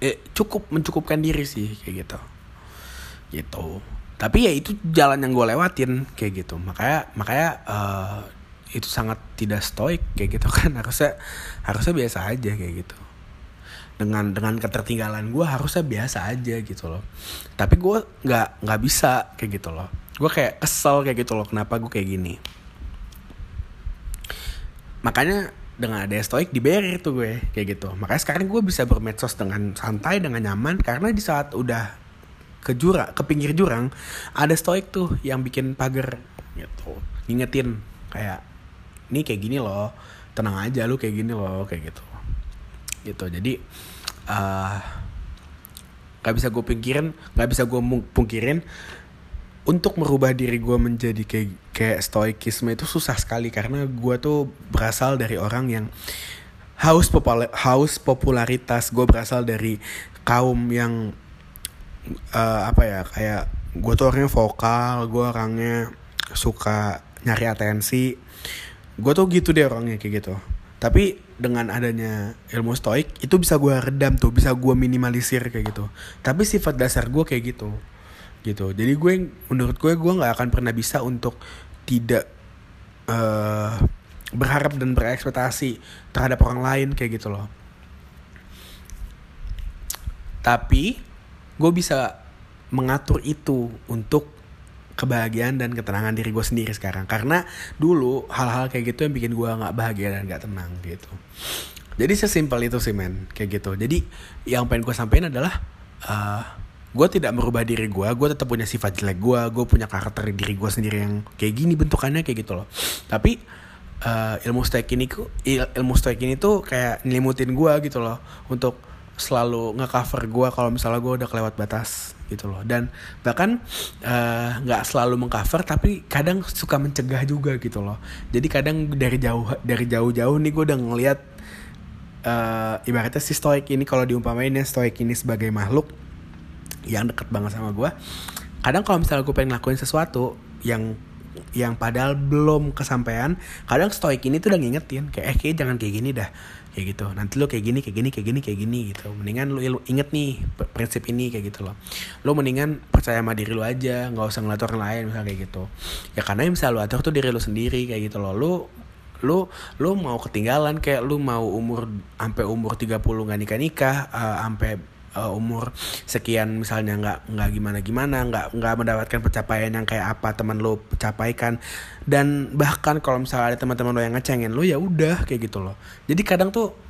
Speaker 1: eh cukup mencukupkan diri sih kayak gitu. Gitu. Tapi ya itu jalan yang gue lewatin kayak gitu. Makanya makanya uh, itu sangat tidak stoik kayak gitu (laughs) kan. Harusnya harusnya biasa aja kayak gitu. Dengan dengan ketertinggalan gue harusnya biasa aja gitu loh. Tapi gue nggak nggak bisa kayak gitu loh. Gue kayak kesel kayak gitu loh. Kenapa gue kayak gini? Makanya dengan ada stoik dibayar tuh gue kayak gitu. Makanya sekarang gue bisa bermedsos dengan santai dengan nyaman karena di saat udah ke jurang ke pinggir jurang ada stoik tuh yang bikin pagar gitu. Ngingetin kayak ini kayak gini loh tenang aja lu kayak gini loh kayak gitu. Gitu jadi uh, gak bisa gue pikirin gak bisa gue pungkirin untuk merubah diri gue menjadi kayak kayak stoikisme itu susah sekali karena gue tuh berasal dari orang yang haus popular haus popularitas. Gue berasal dari kaum yang uh, apa ya kayak gue tuh orangnya vokal gue orangnya suka nyari atensi. Gue tuh gitu deh orangnya kayak gitu. Tapi dengan adanya ilmu stoik itu bisa gue redam tuh bisa gue minimalisir kayak gitu. Tapi sifat dasar gue kayak gitu gitu. Jadi gue menurut gue gue nggak akan pernah bisa untuk tidak uh, berharap dan berekspektasi terhadap orang lain kayak gitu loh. Tapi gue bisa mengatur itu untuk kebahagiaan dan ketenangan diri gue sendiri sekarang. Karena dulu hal-hal kayak gitu yang bikin gue nggak bahagia dan nggak tenang gitu. Jadi sesimpel itu sih men kayak gitu. Jadi yang pengen gue sampaikan adalah uh, gue tidak merubah diri gue gue tetap punya sifat jelek gue gue punya karakter diri gue sendiri yang kayak gini bentukannya kayak gitu loh. Tapi uh, ilmu stoik ini il, ilmu stoik ini tuh kayak nyelimutin gue gitu loh untuk selalu ngecover gue kalau misalnya gue udah kelewat batas gitu loh. Dan bahkan eh, nggak uh, selalu mengcover tapi kadang suka mencegah juga gitu loh. Jadi kadang dari jauh dari jauh-jauh nih gue udah ngeliat uh, ibaratnya si stoik ini kalau diumpamainnya stoik ini sebagai makhluk yang deket banget sama gue kadang kalau misalnya gue pengen ngelakuin sesuatu yang yang padahal belum kesampaian kadang stoik ini tuh udah ngingetin kayak eh kayak jangan kayak gini dah. Kayak gitu. Nanti lo kayak gini kayak gini kayak gini kayak gini gitu. Mendingan lo inget nih prinsip ini kayak gitu loh. Lo mendingan percaya sama diri lo aja nggak usah ngeliat orang lain misalnya kayak gitu. Ya karena yang bisa lo atur tuh diri lo sendiri kayak gitu loh. Lo lu lu mau ketinggalan kayak lu mau umur sampai umur 30 nggak nikah nikah uh, sampai uh, umur sekian misalnya nggak nggak gimana gimana nggak nggak mendapatkan pencapaian yang kayak apa teman lo capaikan. Dan bahkan kalau misalnya ada teman-teman lo yang ngecengin lo ya udah kayak gitu loh. Jadi kadang tuh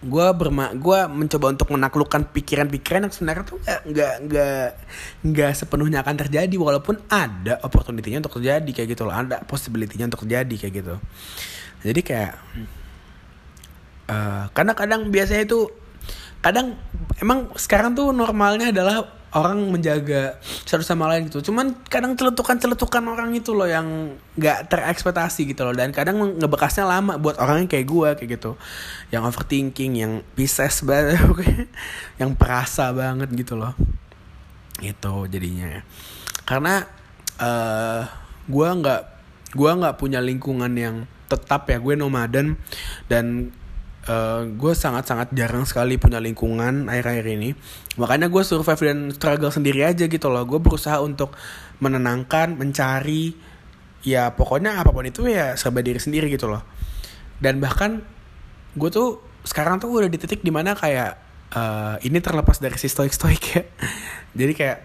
Speaker 1: gue berma gue mencoba untuk menaklukkan pikiran-pikiran yang sebenarnya tuh nggak nggak nggak sepenuhnya akan terjadi. Walaupun ada opportunity-nya untuk terjadi kayak gitu loh. Ada possibility-nya untuk terjadi kayak gitu. Jadi kayak uh, karena kadang biasanya itu kadang emang sekarang tuh normalnya adalah orang menjaga satu sama lain gitu. Cuman kadang celetukan-celetukan orang itu loh yang nggak terekspektasi gitu loh. Dan kadang ngebekasnya lama buat orang yang kayak gue kayak gitu. Yang overthinking yang pisces (laughs) banget yang perasa banget gitu loh. Itu jadinya. Karena uh, eh, gue nggak gue nggak punya lingkungan yang tetap ya. Gue nomaden dan eh, gue sangat-sangat jarang sekali punya lingkungan akhir-akhir ini. Makanya gue survive dan struggle sendiri aja gitu loh. Gue berusaha untuk menenangkan mencari ya pokoknya apa pun itu ya serba diri sendiri gitu loh. Dan bahkan gue tuh sekarang tuh udah di titik di mana kayak uh, ini terlepas dari si stoik stoik ya. (laughs) Jadi kayak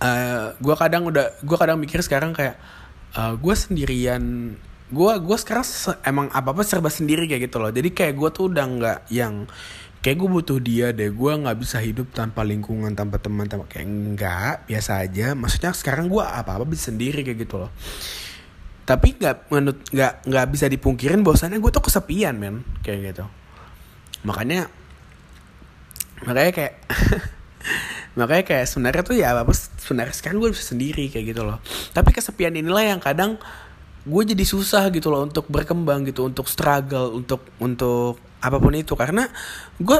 Speaker 1: uh, eh, gue kadang udah gue kadang mikir sekarang kayak uh, gue sendirian gue gue sekarang emang apa apa serba sendiri kayak gitu loh. Jadi kayak gue tuh udah nggak yang kayak gue butuh dia deh. Gue nggak bisa hidup tanpa lingkungan tanpa teman tanpa kayak enggak biasa aja. Maksudnya sekarang gue apa apa bisa sendiri kayak gitu loh. Tapi nggak menurut nggak nggak bisa dipungkirin bahwasannya gue tuh kesepian men. Kayak gitu. Makanya makanya kayak (laughs) makanya kayak sebenarnya tuh ya apa sebenarnya sekarang gue bisa sendiri kayak gitu loh. Tapi kesepian inilah yang kadang gue jadi susah gitu loh untuk berkembang gitu untuk struggle untuk untuk apa pun itu. Karena gue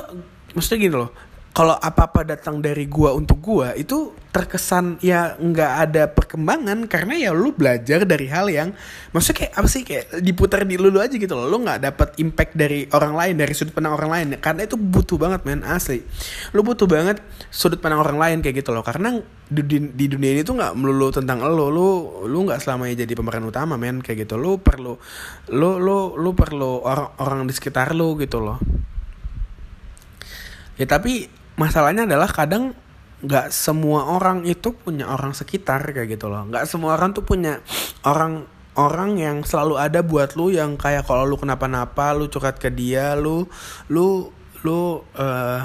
Speaker 1: maksudnya gini loh kalau apa-apa datang dari gua untuk gua itu terkesan ya nggak ada perkembangan karena ya lu belajar dari hal yang maksudnya kayak apa sih kayak diputar di lu, aja gitu loh. Lu nggak dapat impact dari orang lain dari sudut pandang orang lain. Karena itu butuh banget men asli. Lu butuh banget sudut pandang orang lain kayak gitu loh. Karena di, di, di dunia ini tuh nggak melulu tentang lo lu lu nggak selamanya jadi pemeran utama men kayak gitu. Lu perlu lu lu lu perlu orang orang di sekitar lu gitu loh. Ya tapi masalahnya adalah kadang nggak semua orang itu punya orang sekitar kayak gitu loh. Nggak semua orang tuh punya orang orang yang selalu ada buat lu yang kayak kalau lu kenapa-napa lu curhat ke dia lu lu lu uh,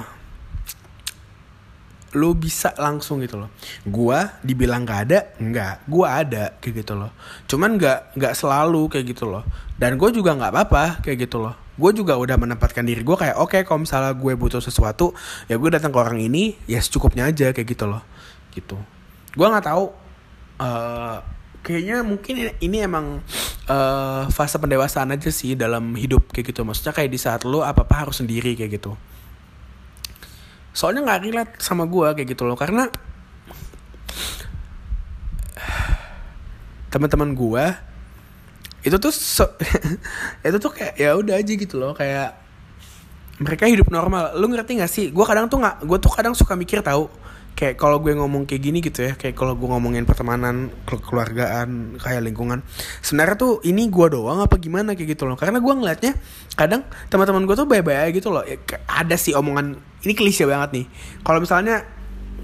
Speaker 1: lu bisa langsung gitu loh. Gua dibilang gak ada nggak. Gua ada kayak gitu loh. Cuman nggak nggak selalu kayak gitu loh. Dan gue juga nggak apa-apa kayak gitu loh gue juga udah menempatkan diri. Gue kayak oke okay, kalau misalnya gue butuh sesuatu ya gue datang ke orang ini ya secukupnya aja kayak gitu loh. Gitu. Gue nggak tahu uh, kayaknya mungkin ini emang uh, fase pendewasaan aja sih dalam hidup kayak gitu. Maksudnya kayak di saat lo apa apa harus sendiri kayak gitu. Soalnya nggak relate sama gue kayak gitu loh. Karena (sighs) teman-teman gue itu tuh so, (laughs) itu tuh kayak ya udah aja gitu loh kayak mereka hidup normal. Lu ngerti gak sih? Gue kadang tuh nggak gue tuh kadang suka mikir tahu kayak kalau gue ngomong kayak gini gitu ya kayak kalau gue ngomongin pertemanan keluargaan kayak lingkungan sebenarnya tuh ini gue doang apa gimana kayak gitu loh. Karena gue ngeliatnya kadang teman-teman gue tuh baik-baik gitu loh. Ya, ada sih omongan ini klise banget nih. Kalau misalnya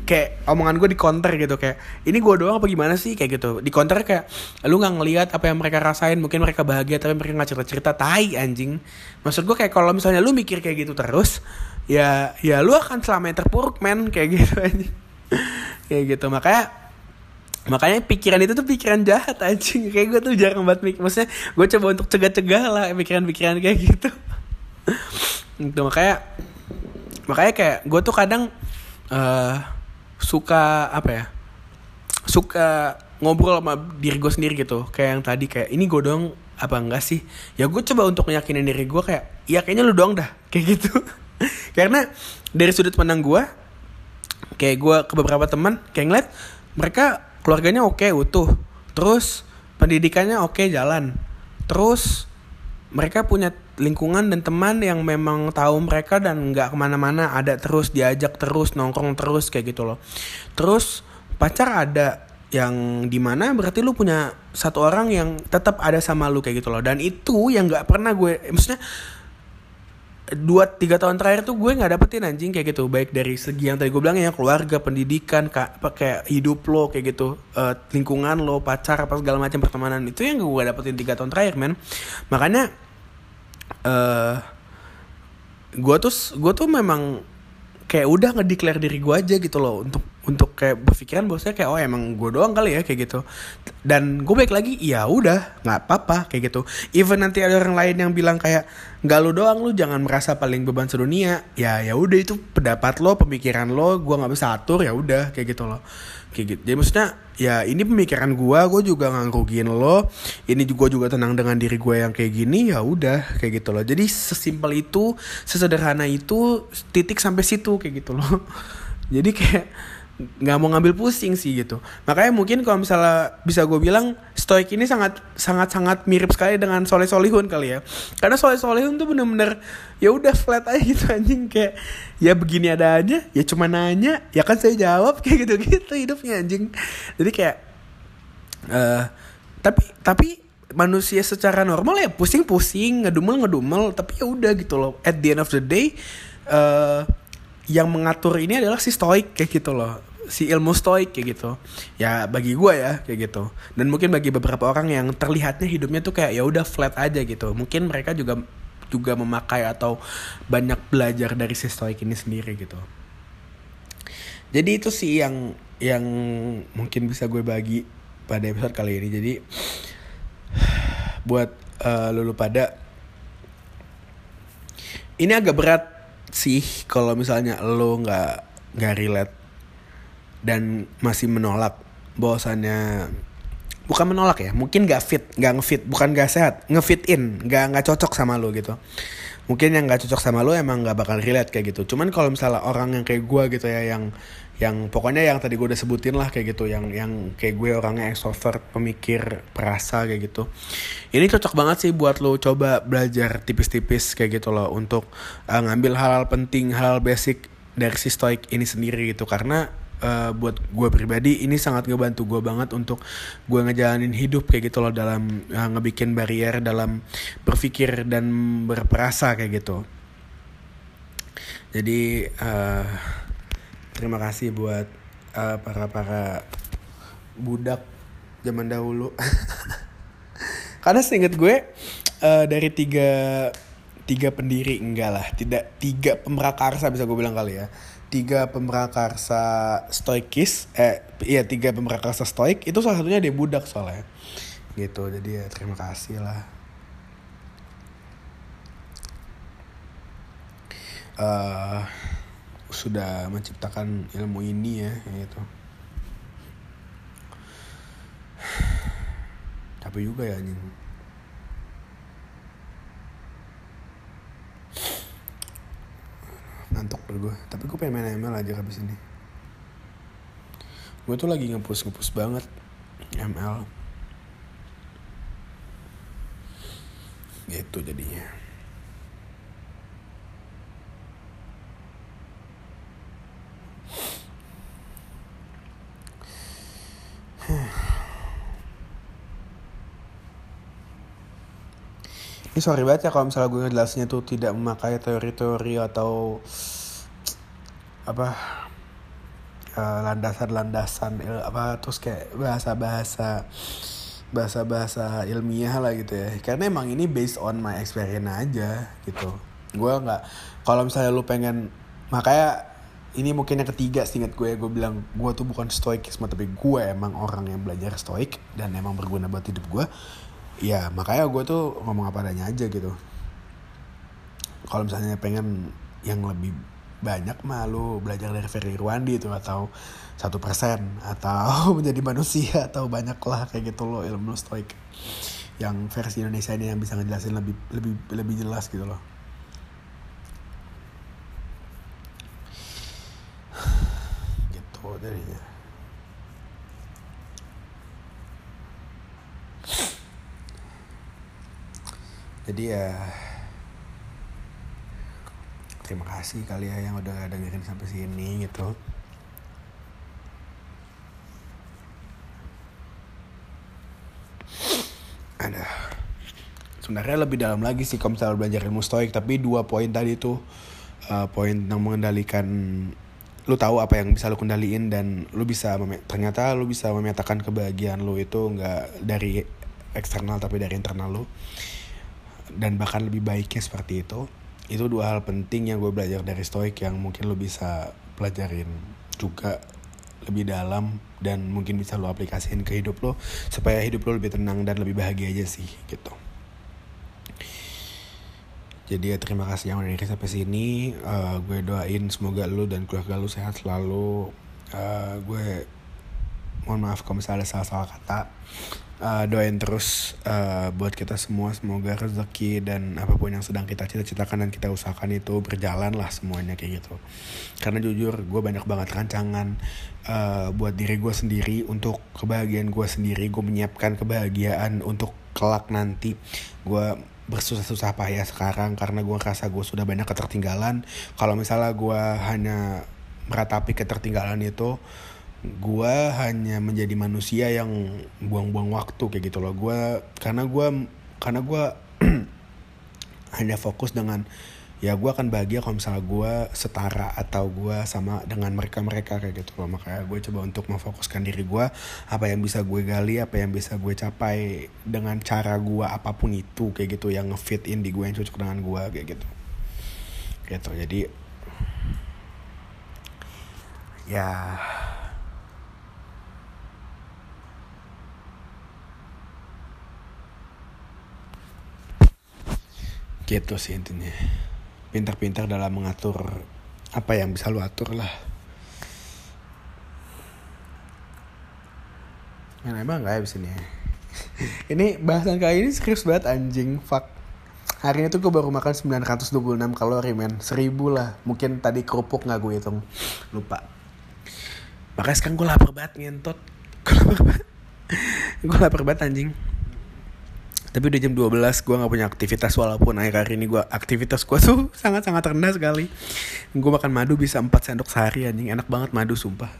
Speaker 1: kayak omongan gue di counter gitu kayak ini gue doang apa gimana sih? Kayak gitu. Di counter kayak lu nggak ngelihat apa yang mereka rasain mungkin mereka bahagia tapi mereka nggak cerita cerita tai anjing. Maksud gue kayak kalau misalnya lu mikir kayak gitu terus ya ya lu akan selamanya terpuruk men. Kayak gitu (laughs) aja kayak gitu. Makanya makanya pikiran itu tuh pikiran jahat anjing. Kayak gue tuh jarang banget mikir maksudnya gue coba untuk cegah-cegah lah pikiran-pikiran kayak gitu. Itu makanya makanya kayak gue tuh kadang uh, suka apa ya? Suka ngobrol sama diri gue sendiri gitu. Kayak yang tadi kayak ini gue dong apa enggak sih? Ya gue coba untuk meyakinkan diri gue kayak ya kayaknya lu doang dah. (laughs) Kayak gitu. Karena dari sudut pandang gue kayak gue ke beberapa teman kayak ngeliat mereka keluarganya oke okay, utuh. Terus pendidikannya oke okay, jalan. Terus mereka punya lingkungan dan teman yang memang tahu mereka dan nggak ke mana-mana ada terus diajak terus nongkrong terus kayak gitu loh. Terus pacar ada yang di mana berarti lu punya satu orang yang tetap ada sama lu kayak gitu loh. Dan itu yang nggak pernah gue maksudnya dua tiga tahun terakhir tuh gue nggak dapetin anjing kayak gitu. Baik dari segi yang tadi gue bilang ya keluarga pendidikan kak pakai hidup lo kayak gitu uh, lingkungan lo pacar apa segala macam pertemanan. Itu yang gue dapetin tiga tahun terakhir men. Makanya uh, gue tuh gue tuh memang kayak udah ngedeklar diri gue aja gitu loh untuk untuk kayak berpikiran bahwasanya kayak oh emang gue doang kali ya kayak gitu. Dan gue baik lagi ya udah nggak apa-apa kayak gitu. Even nanti ada orang lain yang bilang kayak nggak lu doang lu jangan merasa paling beban sedunia. Ya ya udah itu pendapat lo pemikiran lo gue nggak bisa atur ya udah kayak gitu loh. Kayak gitu. Jadi maksudnya ya ini pemikiran gue gue juga nggak ngerugiin lo. Ini juga juga tenang dengan diri gue yang kayak gini ya udah kayak gitu loh. Jadi sesimpel itu sesederhana itu titik sampai situ kayak gitu loh. (laughs) Jadi kayak nggak mau ngambil pusing sih gitu. Makanya mungkin kalau misalnya bisa gue bilang stoik ini sangat sangat sangat mirip sekali dengan soleh solihun kali ya. Karena soleh solihun tuh bener-bener ya udah flat aja gitu anjing. Kayak ya begini ada aja ya cuma nanya ya kan saya jawab (laughs) kayak gitu gitu hidupnya anjing. Jadi kayak uh, tapi tapi manusia secara normal ya pusing-pusing ngedumel ngedumel tapi ya udah gitu loh. At the end of the day uh, yang mengatur ini adalah si stoik kayak gitu loh si ilmu stoik kayak gitu. Ya bagi gue ya kayak gitu. Dan mungkin bagi beberapa orang yang terlihatnya hidupnya tuh kayak ya udah flat aja gitu. Mungkin mereka juga juga memakai atau banyak belajar dari si stoik ini sendiri gitu. Jadi itu sih yang yang mungkin bisa gue bagi pada episode kali ini. Jadi buat uh, lulu pada ini agak berat sih kalau misalnya lo nggak nggak relate dan masih menolak bahwasannya bukan menolak ya mungkin gak fit gak ngefit bukan gak sehat ngefit in gak nggak cocok sama lo gitu. Mungkin yang gak cocok sama lo emang gak bakal relate kayak gitu. Cuman kalau misalnya orang yang kayak gue gitu ya yang yang pokoknya yang tadi gue udah sebutin lah kayak gitu yang yang kayak gue orangnya extrovert pemikir perasa kayak gitu. Ini cocok banget sih buat lo coba belajar tipis-tipis kayak gitu loh untuk uh, ngambil hal-hal penting hal, -hal basic dari si stoik ini sendiri gitu. Karena uh, buat gue pribadi ini sangat ngebantu gue banget untuk gue ngejalanin hidup kayak gitu loh dalam uh, ngebikin barrier dalam berpikir dan berperasa kayak gitu. Jadi uh, terima kasih buat uh, para para budak zaman dahulu. (laughs) Karena seinget gue uh, dari tiga tiga pendiri enggak lah tidak tiga pemrakarsa bisa gue bilang kali ya tiga pemrakarsa stoikis eh iya tiga pemrakarsa stoik itu salah satunya dia budak soalnya. Gitu jadi ya terima kasih lah. Uh, sudah menciptakan ilmu ini ya gitu. Tapi juga ya anjing ngantuk deh gue tapi gue pengen main ML aja habis ini. Gue tuh lagi ngepus ngepus banget ML gitu jadinya ini sorry banget ya kalau misalnya gue ngejelasinnya tuh tidak memakai teori-teori atau apa uh, landasan-landasan apa terus kayak bahasa-bahasa bahasa-bahasa ilmiah lah gitu ya. Karena emang ini based on my experience aja gitu. Gue nggak kalau misalnya lu pengen makanya ini mungkin yang ketiga seingat gue gue bilang gue tuh bukan stoikisme tapi gue emang orang yang belajar stoik dan emang berguna buat hidup gue ya makanya gue tuh ngomong apa adanya aja gitu. Kalau misalnya pengen yang lebih banyak mah lu belajar dari Ferry Irwandi itu atau satu persen atau (laughs) menjadi manusia atau banyak lah kayak gitu loh ilmu stoik. Yang versi Indonesia ini yang bisa ngejelasin lebih lebih lebih jelas gitu loh. (sighs) Gitu jadinya jadi ya terima kasih kali ya yang udah dengerin sampai sini gitu. Ada. Sebenarnya lebih dalam lagi sih kalau misalnya belajar ilmu stoik tapi dua poin tadi tuh uh, poin yang mengendalikan lu tahu apa yang bisa lu kendaliin dan lu bisa ternyata lu bisa memetakan kebahagiaan lu itu nggak dari eksternal tapi dari internal lu dan bahkan lebih baiknya seperti itu itu dua hal penting yang gue belajar dari stoik yang mungkin lu bisa pelajarin juga lebih dalam dan mungkin bisa lo aplikasiin ke hidup lo supaya hidup lo lebih tenang dan lebih bahagia aja sih gitu. Jadi ya terima kasih yang udah dengerin sampai sini. Uh, gue doain semoga lo dan keluarga lo sehat selalu. Uh, gue mohon maaf kalau misalnya ada salah-salah kata uh, doain terus uh, buat kita semua. Semoga rezeki dan apa pun yang sedang kita cita-citakan dan kita usahakan itu berjalan lah semuanya kayak gitu. Karena jujur gue banyak banget rancangan uh, buat diri gue sendiri untuk kebahagiaan gue sendiri. Gue menyiapkan kebahagiaan untuk kelak nanti gue bersusah-susah payah sekarang karena gue ngerasa gue sudah banyak ketertinggalan. Kalau misalnya gue hanya meratapi ketertinggalan itu gue hanya menjadi manusia yang buang-buang waktu kayak gitu loh. Gue karena gue karena gue (clears throat) hanya fokus dengan ya gue akan bahagia kalau misalnya gue setara atau gue sama dengan mereka mereka kayak gitu loh. Makanya gue coba untuk memfokuskan diri gue apa yang bisa gue gali apa yang bisa gue capai dengan cara gue apa pun itu kayak gitu yang fit in di gue yang cocok dengan gue kayak gitu. Gitu. Jadi ya gitu sih intinya. Pintar-pintar dalam mengatur apa yang bisa lu atur lah. Nah, emang gak habis ini. (laughs) Ini bahasan kali ini serius banget anjing. Fuck. Hari ini tuh gue baru makan 926 kalori men. 1000 lah. Mungkin tadi kerupuk gak gue hitung. Lupa. Makanya sekarang gue lapar banget ngentot. (laughs) Gue lapar banget. Gue lapar banget anjing tapi udah jam 12 gue gak punya aktivitas walaupun akhir hari ini gue aktivitas gue (laughs) tuh sangat-sangat rendah sekali. Gue makan madu bisa 4 sendok sehari anjing. Enak banget madu sumpah.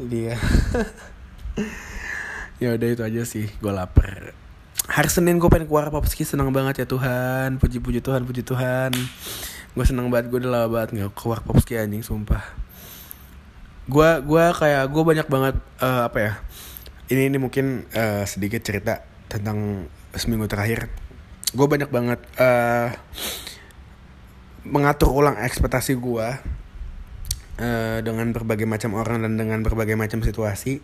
Speaker 1: Dia (laughs) ya. Udah itu aja sih. Gue lapar. Hari Senin gue pengen keluar Popski senang banget ya Tuhan. Puji-puji Tuhan puji Tuhan. Gue seneng banget gue udah lama banget nggak keluar Popski anjing sumpah. Gue gue kayak gue banyak banget uh, apa ya? Ini ini mungkin uh, sedikit cerita tentang seminggu terakhir gue banyak banget uh, mengatur ulang ekspektasi gue uh, dengan berbagai macam orang dan dengan berbagai macam situasi.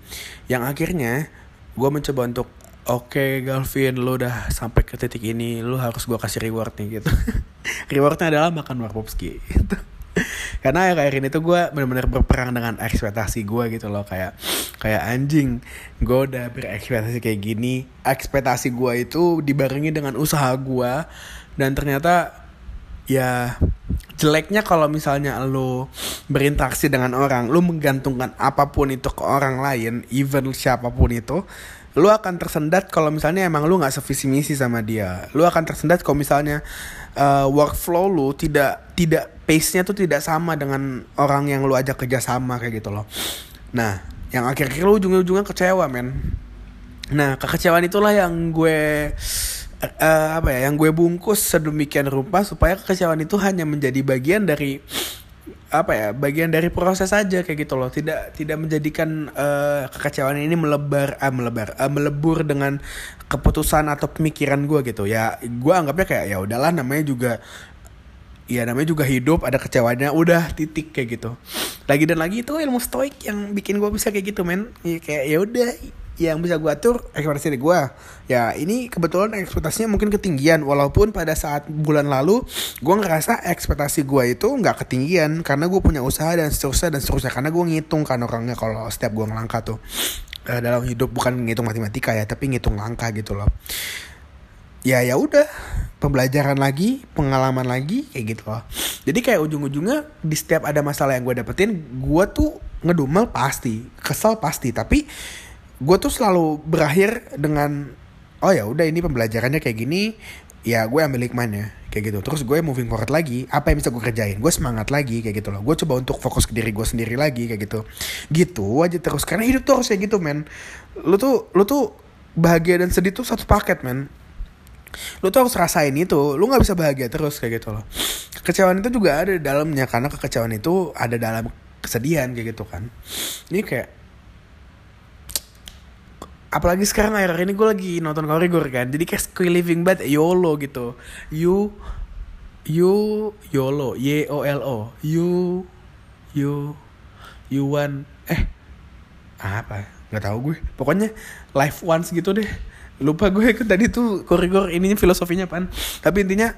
Speaker 1: Yang akhirnya gue mencoba untuk oke okay, Galvin lo udah sampai ke titik ini lo harus gue kasih reward nih gitu. (laughs) Rewardnya adalah makan warpopski gitu (laughs) karena kayak ini tuh gue benar-benar berperang dengan ekspektasi gue gitu loh kayak kayak anjing gue udah berekspektasi kayak gini ekspektasi gue itu dibarengi dengan usaha gue dan ternyata ya jeleknya kalau misalnya lo berinteraksi dengan orang lo menggantungkan apa pun itu ke orang lain even siapa pun itu lu akan tersendat kalau misalnya emang lu nggak sevisi misi sama dia. Lu akan tersendat kalau misalnya uh, workflow lu tidak tidak pace-nya tuh tidak sama dengan orang yang lu ajak kerja sama kayak gitu loh. Nah yang akhir-akhir lu ujung-ujungnya kecewa men. Nah kekecewaan itulah yang gue uh, apa ya yang gue bungkus sedemikian rupa supaya kekecewaan itu hanya menjadi bagian dari apa ya bagian dari proses aja kayak gitu loh. Tidak tidak menjadikan uh, kekecewaan ini melebar ah melebar uh, melebur dengan keputusan atau pemikiran gue gitu. Ya gue anggapnya kayak ya udahlah namanya juga ya namanya juga hidup ada kecewanya udah titik kayak gitu. Lagi dan lagi itu ilmu stoik yang bikin gue bisa kayak gitu men. Ya, kayak ya udah yang bisa gue atur ekspektasi dari gue ya ini kebetulan ekspektasinya mungkin ketinggian. Walaupun pada saat bulan lalu gue ngerasa ekspektasi gue itu nggak ketinggian. Karena gue punya usaha dan seterusnya dan seterusnya. Karena gue ngitung kan orangnya kalau setiap gue ngelangkah tuh. Uh, dalam hidup bukan ngitung matematika ya tapi ngitung langkah gitu loh. Ya ya udah. Pembelajaran lagi pengalaman lagi kayak gitu loh. Jadi kayak ujung-ujungnya di setiap ada masalah yang gue dapetin gue tuh ngedumel pasti. Kesel pasti. Tapi gue tuh selalu berakhir dengan oh ya udah ini pembelajarannya kayak gini ya gue ambil hikmahnya kayak gitu. Terus gue moving forward lagi apa yang bisa gue kerjain? Gue semangat lagi kayak gitu loh. Gue coba untuk fokus ke diri gue sendiri lagi kayak gitu. Gitu aja terus karena hidup tuh harus kayak gitu men. Lu tuh lu tuh bahagia dan sedih tuh satu paket men. Lu tuh harus rasain itu lu nggak bisa bahagia terus kayak gitu loh. Kekecewaan itu juga ada di dalamnya karena kekecewaan itu ada dalam kesedihan kayak gitu kan. Ini kayak apalagi sekarang akhir ini gue lagi nonton korigor kan? Jadi kayak skill living banget YOLO gitu. You you YOLO. Y O L O. You you you want eh apa? Nggak tahu gue. Pokoknya life once gitu deh. Lupa gue. Tadi tuh korigor ini filosofinya pan tapi intinya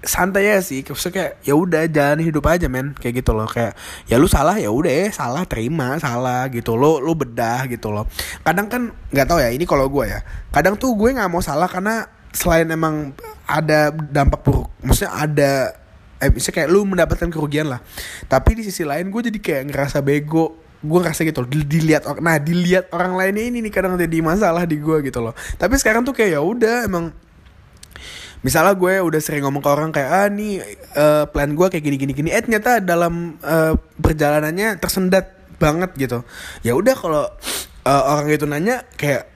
Speaker 1: santai ya sih. Maksudnya kayak ya udah jalan hidup aja men. Kayak gitu loh. Kayak ya lu salah ya udah eh salah terima salah gitu. Lo lu bedah gitu loh. Kadang kan nggak tahu ya ini kalau gue ya. Kadang tuh gue nggak mau salah karena selain emang ada dampak buruk maksudnya ada eh misalnya kayak lu mendapatkan kerugian lah. Tapi di sisi lain gue jadi kayak ngerasa bego. Gue ngerasa gitu loh dilihat nah dilihat orang lainnya ini nih kadang jadi masalah di gue gitu loh. Tapi sekarang tuh kayak ya udah emang misalnya gue udah sering ngomong ke orang kayak ah nih uh, plan gue kayak gini gini gini eh ternyata dalam uh, perjalanannya tersendat banget gitu. Ya udah kalau uh, orang itu nanya kayak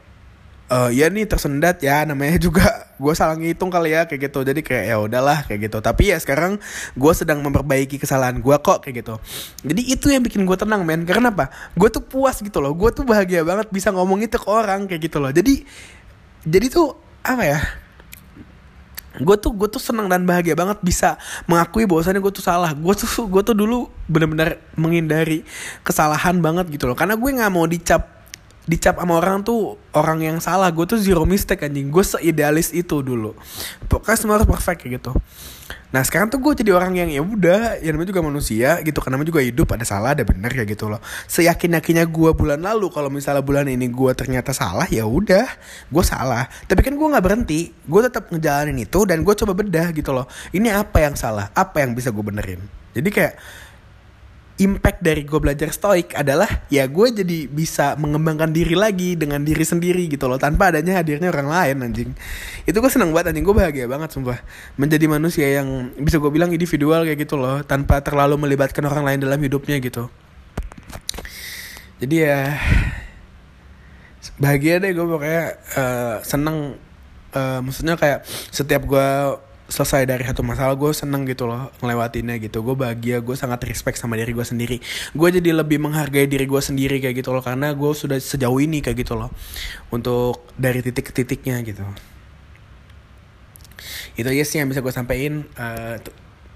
Speaker 1: uh, ya nih tersendat ya namanya juga (laughs) gue salah ngitung kali ya kayak gitu. Jadi kayak ya udahlah kayak gitu. Tapi ya sekarang gue sedang memperbaiki kesalahan gue kok kayak gitu. Jadi itu yang bikin gue tenang men. Karena apa? Gue tuh puas gitu loh. Gue tuh bahagia banget bisa ngomong itu ke orang kayak gitu loh. Jadi jadi tuh apa ya gue tuh gue tuh senang dan bahagia banget bisa mengakui bahwasannya gue tuh salah. Gue tuh gue tuh dulu benar-benar menghindari kesalahan banget gitu loh. Karena gue nggak mau dicap dicap sama orang tuh orang yang salah gue tuh zero mistake anjing gue seidealis itu dulu pokoknya semua harus perfect kayak gitu Nah sekarang tuh gue jadi orang yang ya udah, ya namanya juga manusia gitu, karena namanya juga hidup ada salah ada benar ya gitu loh. Seyakin yakinnya gue bulan lalu kalau misalnya bulan ini gue ternyata salah ya udah, gue salah. Tapi kan gue nggak berhenti, gue tetap ngejalanin itu dan gue coba bedah gitu loh. Ini apa yang salah, apa yang bisa gue benerin. Jadi kayak impact dari gue belajar stoik adalah ya gue jadi bisa mengembangkan diri lagi dengan diri sendiri gitu loh tanpa adanya hadirnya orang lain anjing. Itu gue seneng banget anjing. Gue bahagia banget sumpah. Menjadi manusia yang bisa gue bilang individual kayak gitu loh tanpa terlalu melibatkan orang lain dalam hidupnya gitu. Jadi ya bahagia deh gue pokoknya uh, seneng. Uh, maksudnya kayak setiap gue selesai dari satu masalah gue seneng gitu loh ngelewatinnya gitu. Gue bahagia gue sangat respect sama diri gue sendiri. Gue jadi lebih menghargai diri gue sendiri kayak gitu loh karena gue sudah sejauh ini kayak gitu loh untuk dari titik ke titiknya gitu. Itu aja sih yang bisa gue sampaikan. Uh,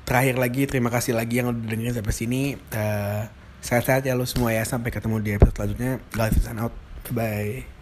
Speaker 1: terakhir lagi terima kasih lagi yang udah dengerin sampai sini. Uh, sehat-sehat ya lo semua ya sampai ketemu di episode selanjutnya. Guys out. Bye